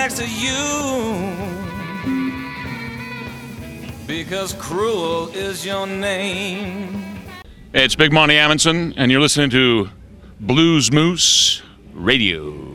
next to you. Because cruel is your name. Hey, it's Big Monti Amundson, and you're listening to Blues Moose Radio.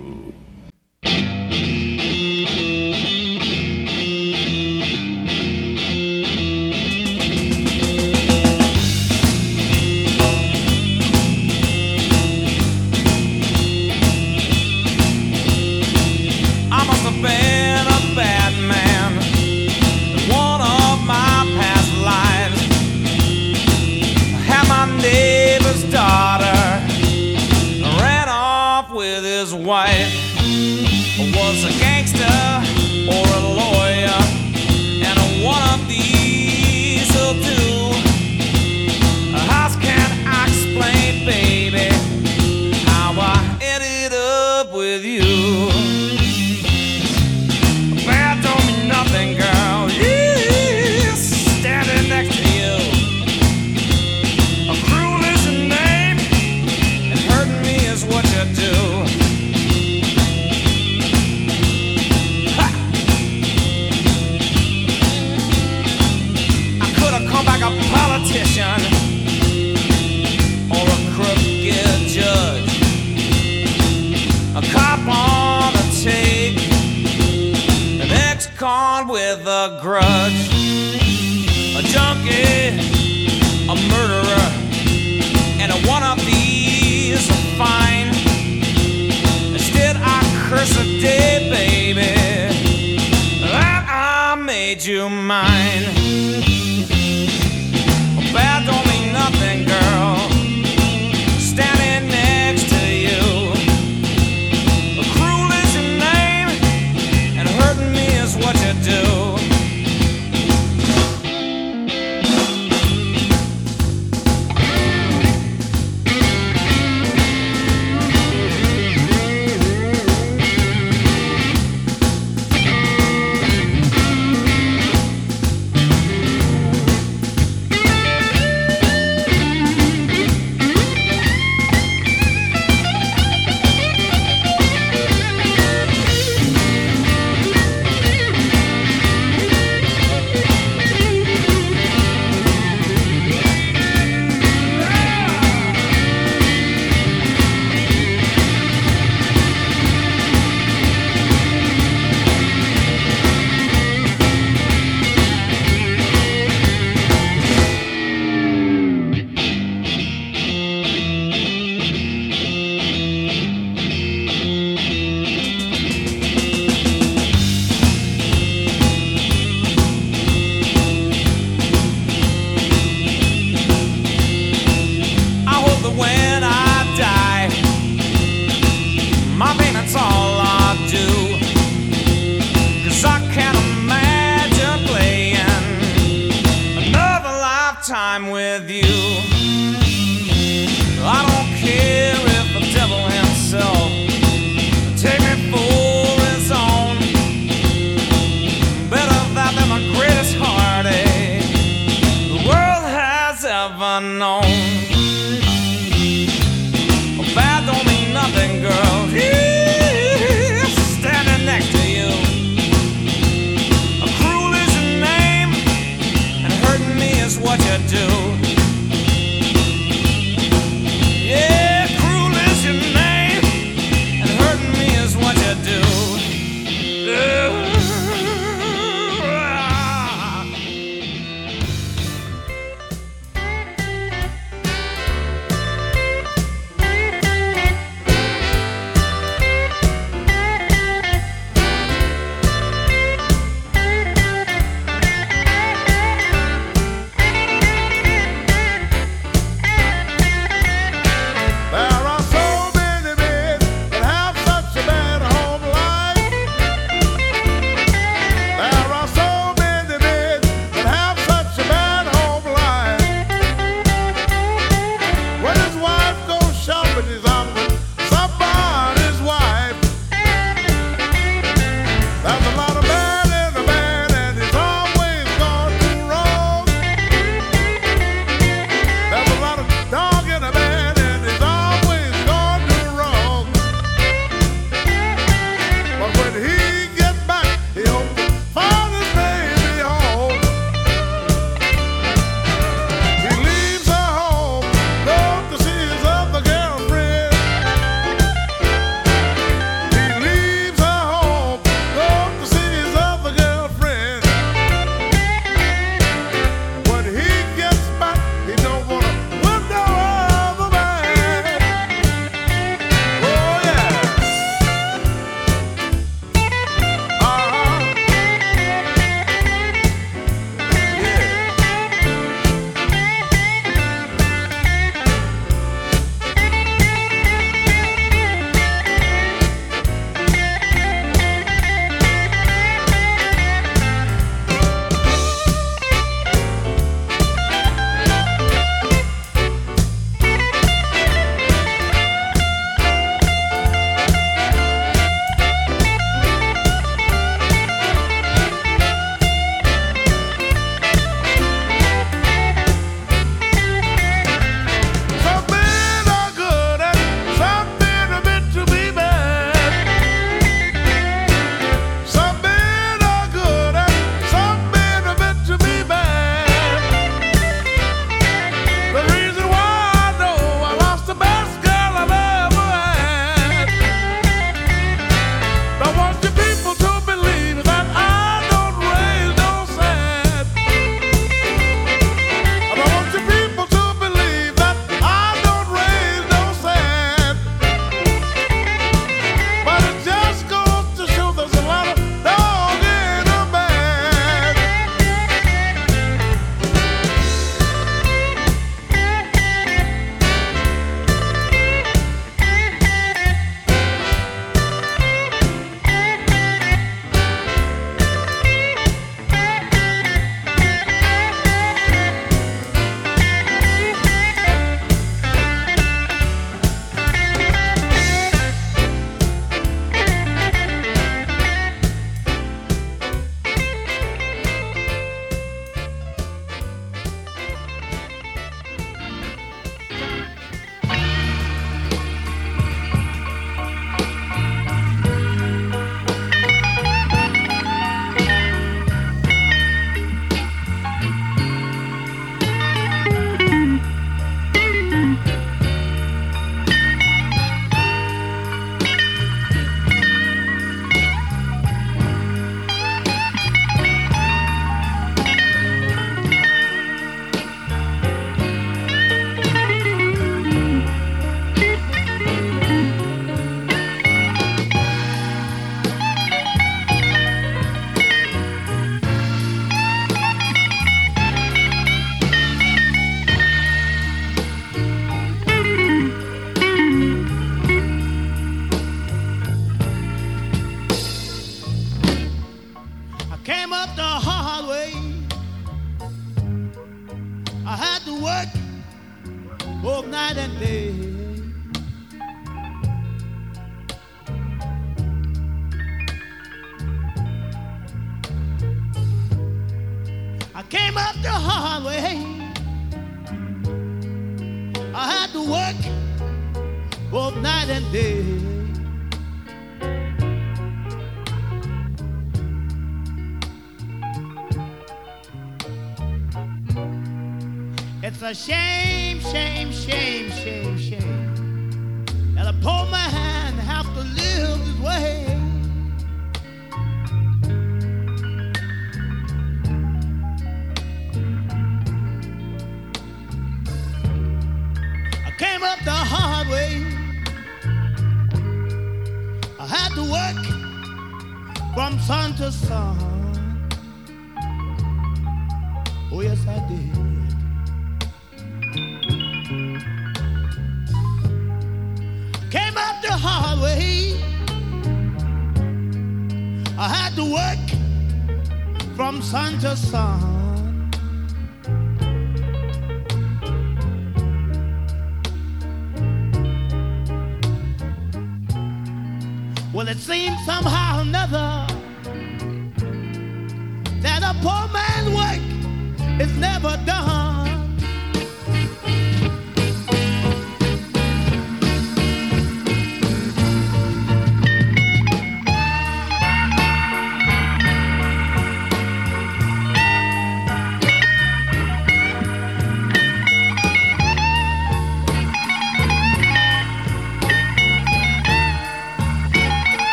a shame.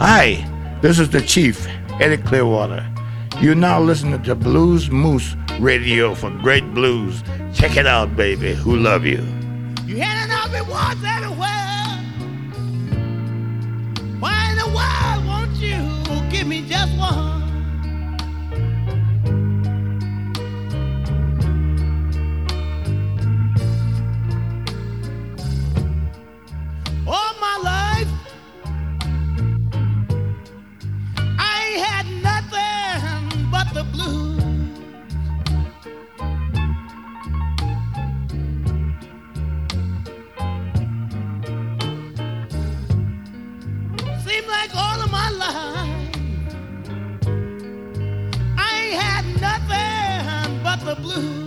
Hi, this is the Chief, Eddy Clearwater. You're now listening to Blues Moose Radio for great blues. Check it out, baby. Who love you? You heading up in Wars blue.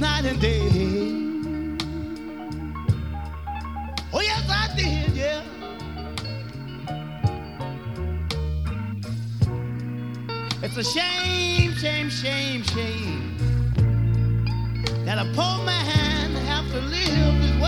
night and day. Oh, yes, I did, yeah. It's a shame, shame, shame, shame that a poor man have to live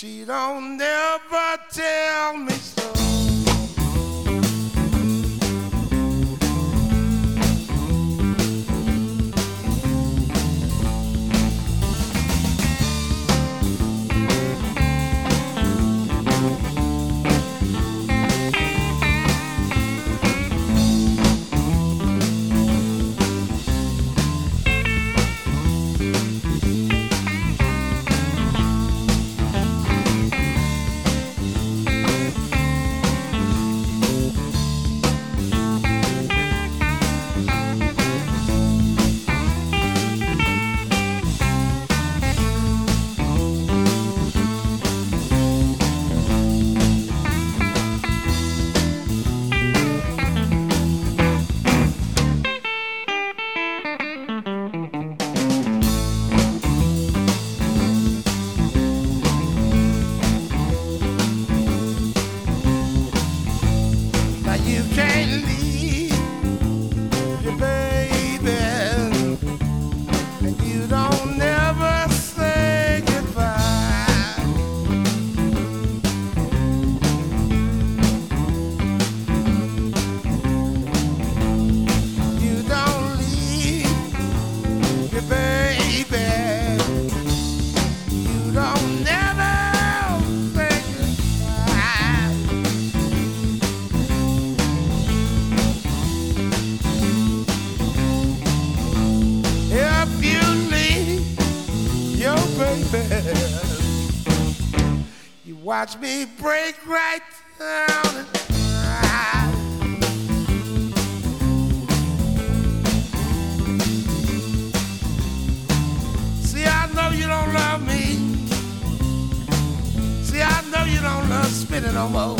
She don't ever tell me so. Watch me break right down. See, I know you don't love me. See, I know you don't love spinning no more.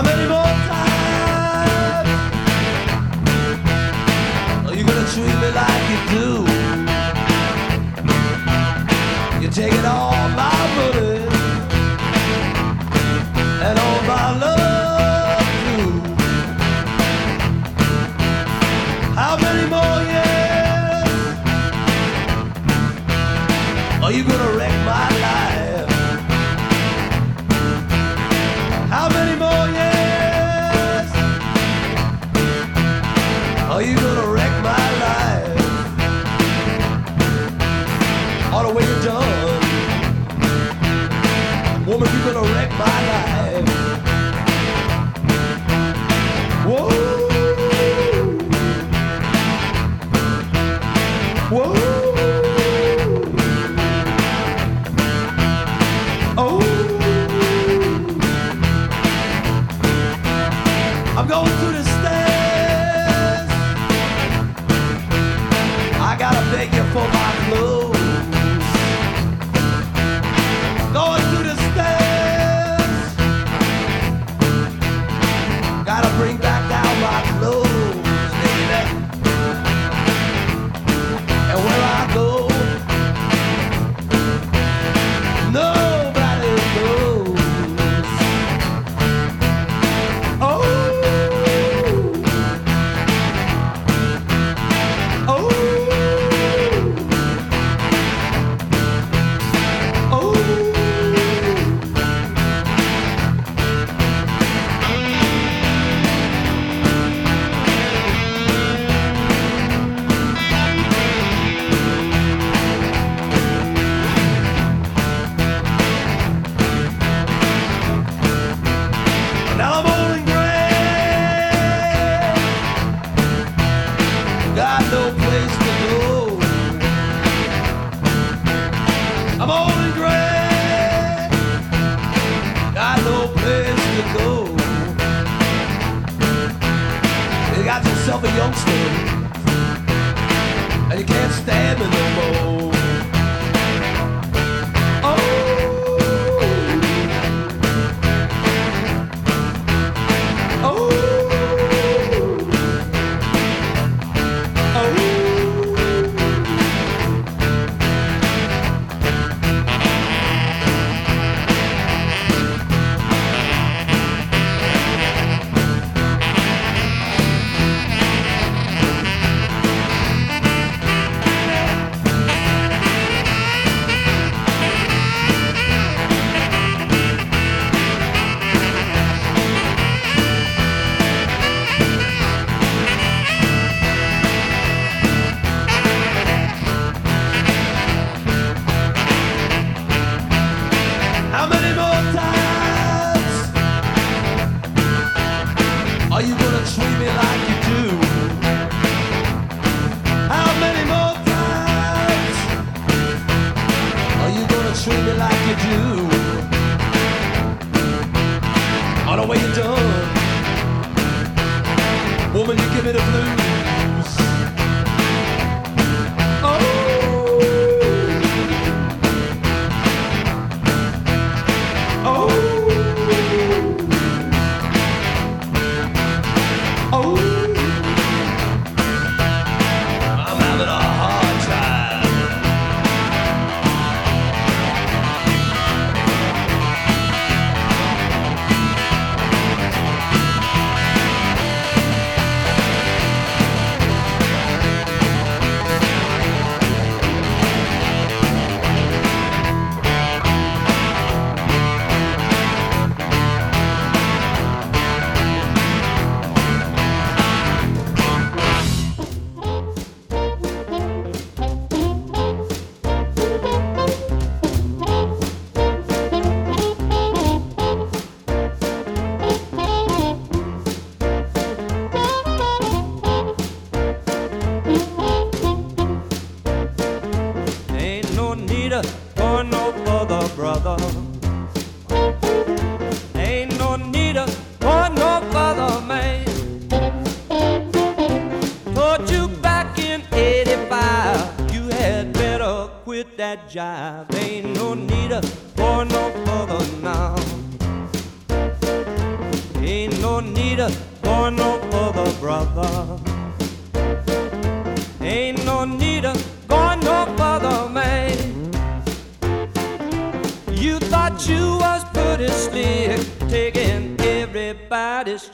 I'm anymore.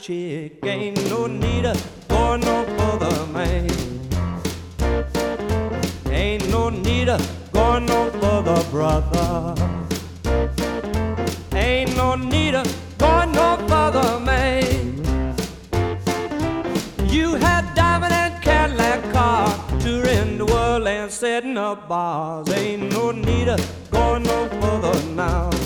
chick. Ain't no need for no other man. Ain't no need for no other brother. Ain't no need for no other man. You had diamond and Cadillac car touring the world and setting up bars. Ain't no need for no other now.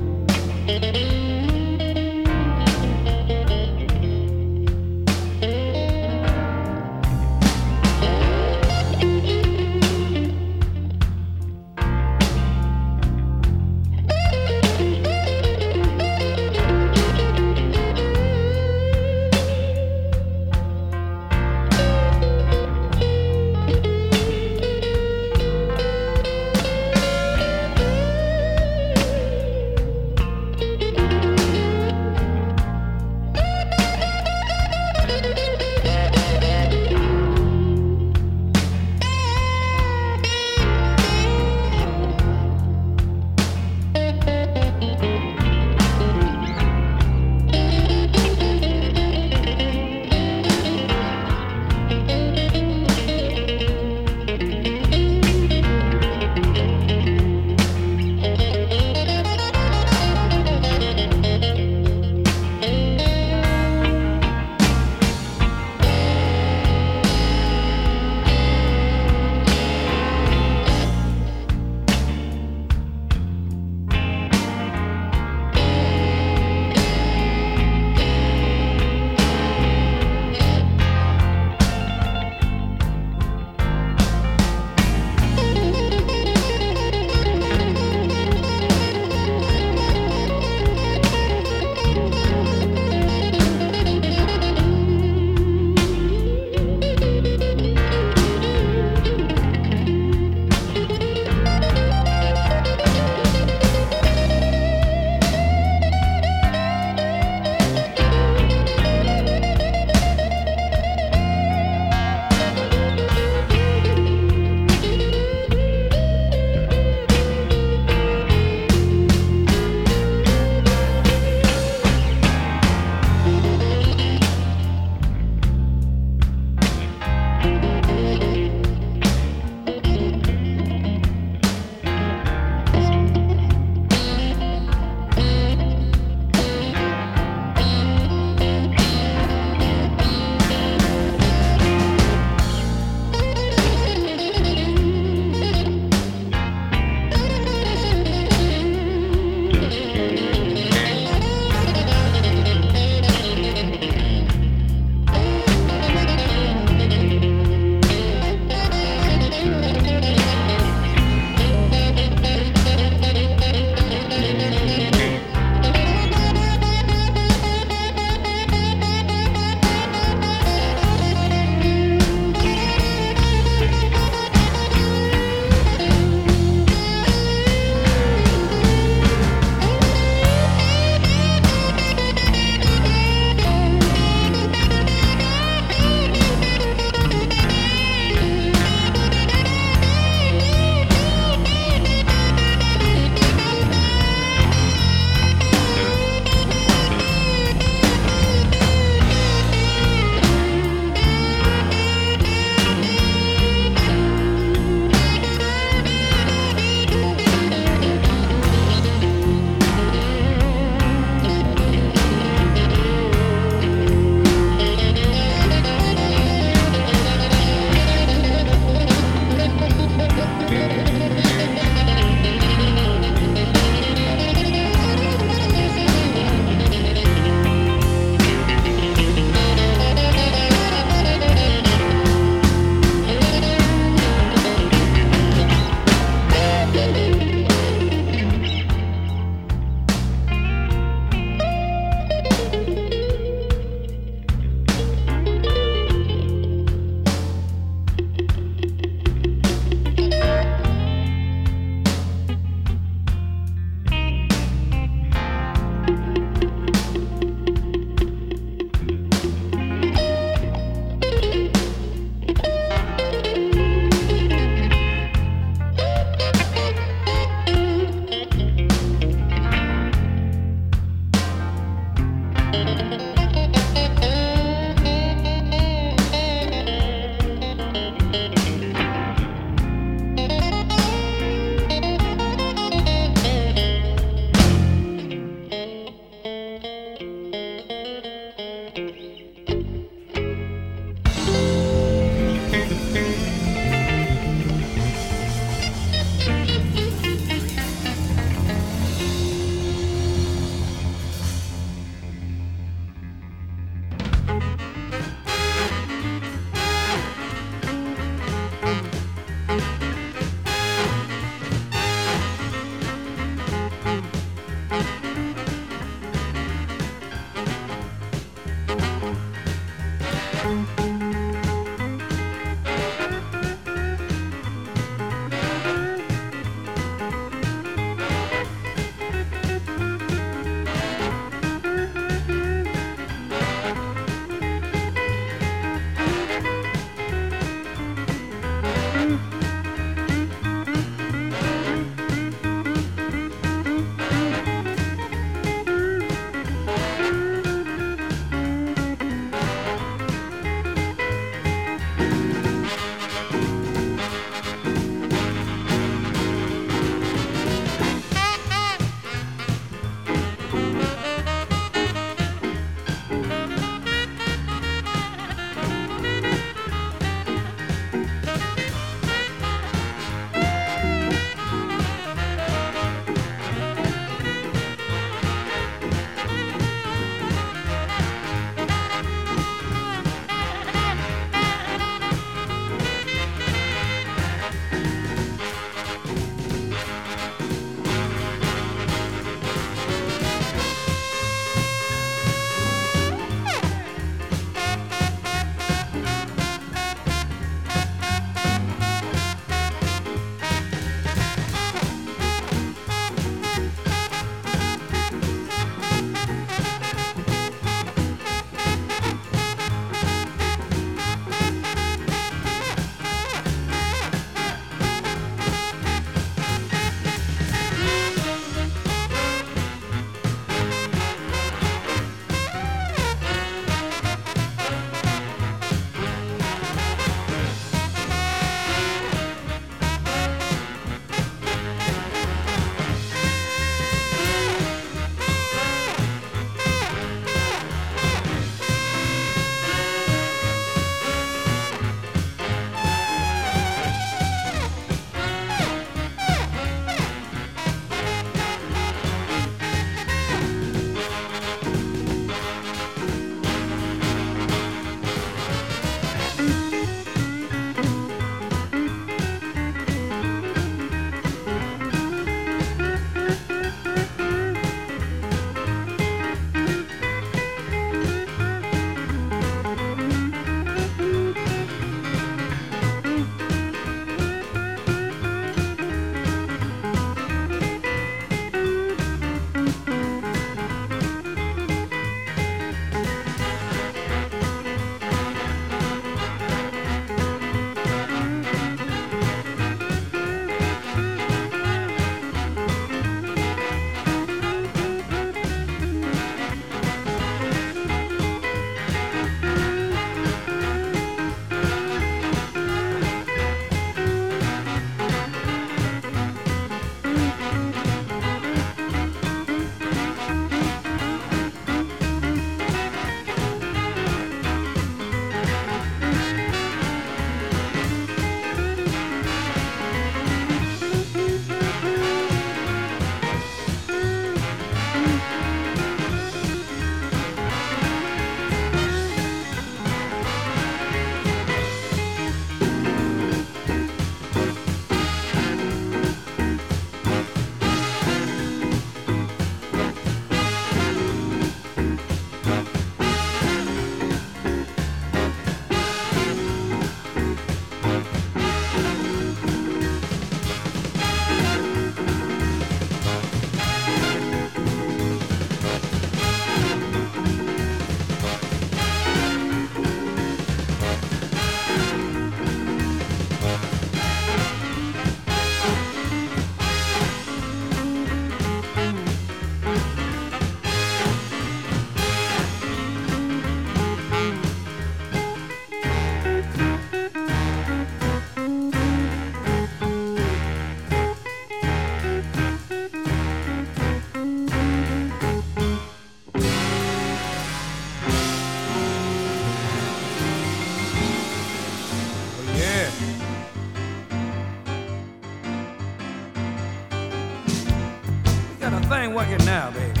Thing working now, baby.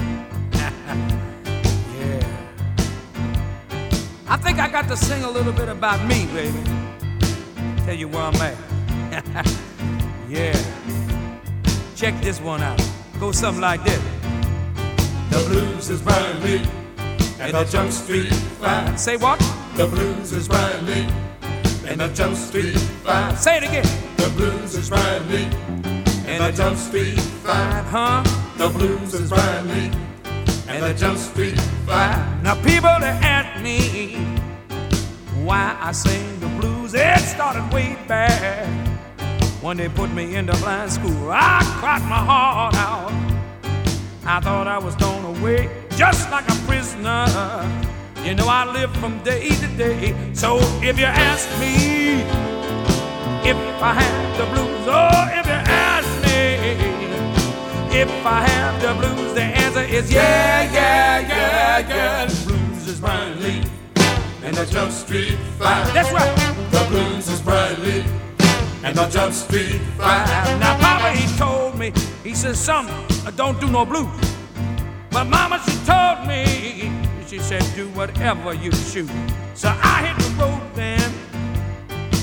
yeah. I think I got to sing a little bit about me, baby. Tell you where I'm at. yeah. Check this one out. Go something like this. The blues is me, and the jump street five. Say what? The blues is Bryan Lee. And the Jump Street Five. Say it again. The blues is Bryan Lee. And the Jump Street Five. Huh? The blues is Lee. And the Jump Street Five. Now people they ask me why I sing the blues. It started way back when they put me into blind school. I cried my heart out. I thought I was thrown away just like a prisoner. You know I live from day to day. So if you ask me if I have the blues, oh, if if I have the blues, the answer is yeah, yeah, yeah, yeah. The blues is Bryan Lee. And the Jump Street Five. That's right. The blues is Bryan Lee. And the Jump Street Five. Now, Papa, he told me, he said, son, don't do no blues. But Mama, she told me, she said, do whatever you choose. So I hit the road then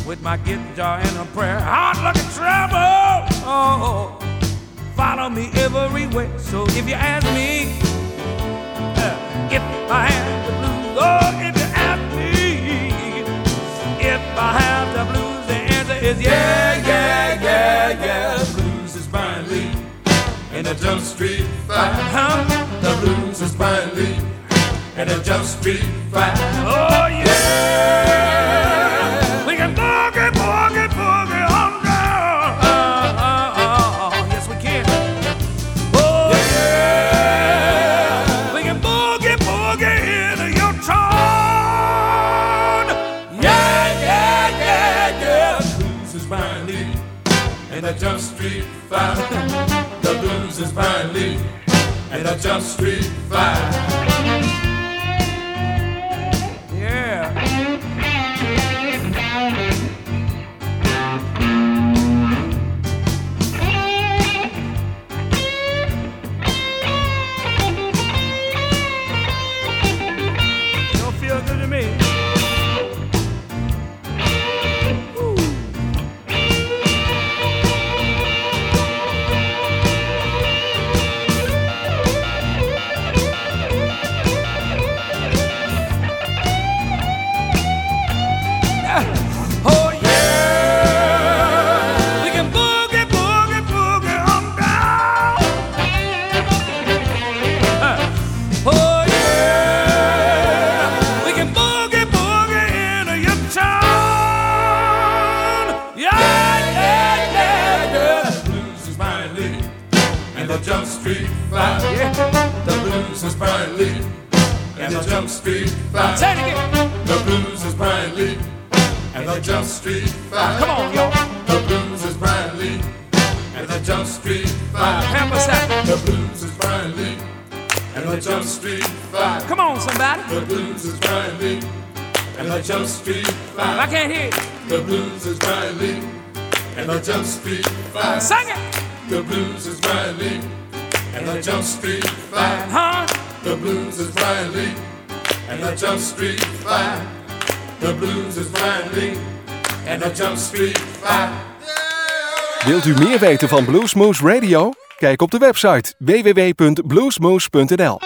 with my guitar and a prayer. Hard luck and trouble, oh, follow me everywhere. So if you ask me uh, if I have the blues, oh, if you ask me if I have the blues, the answer is yeah, yeah, yeah, yeah. The blues is Bryan Lee. And the Jump Street Five. Huh? The blues is Bryan Lee. And the Jump Street Five. Oh yeah, And the Jump Street Five. The blues is finally. And the Jump Street Five. Jump Street. Sing it. The blues is Lee. And the Jump Street Five. Huh? The blues is Lee. And the Jump Street Five. The blues is Lee. And the Jump Street Five. Wilt u meer weten van Bluesmoose Radio? Kijk op de website www.bluesmoose.nl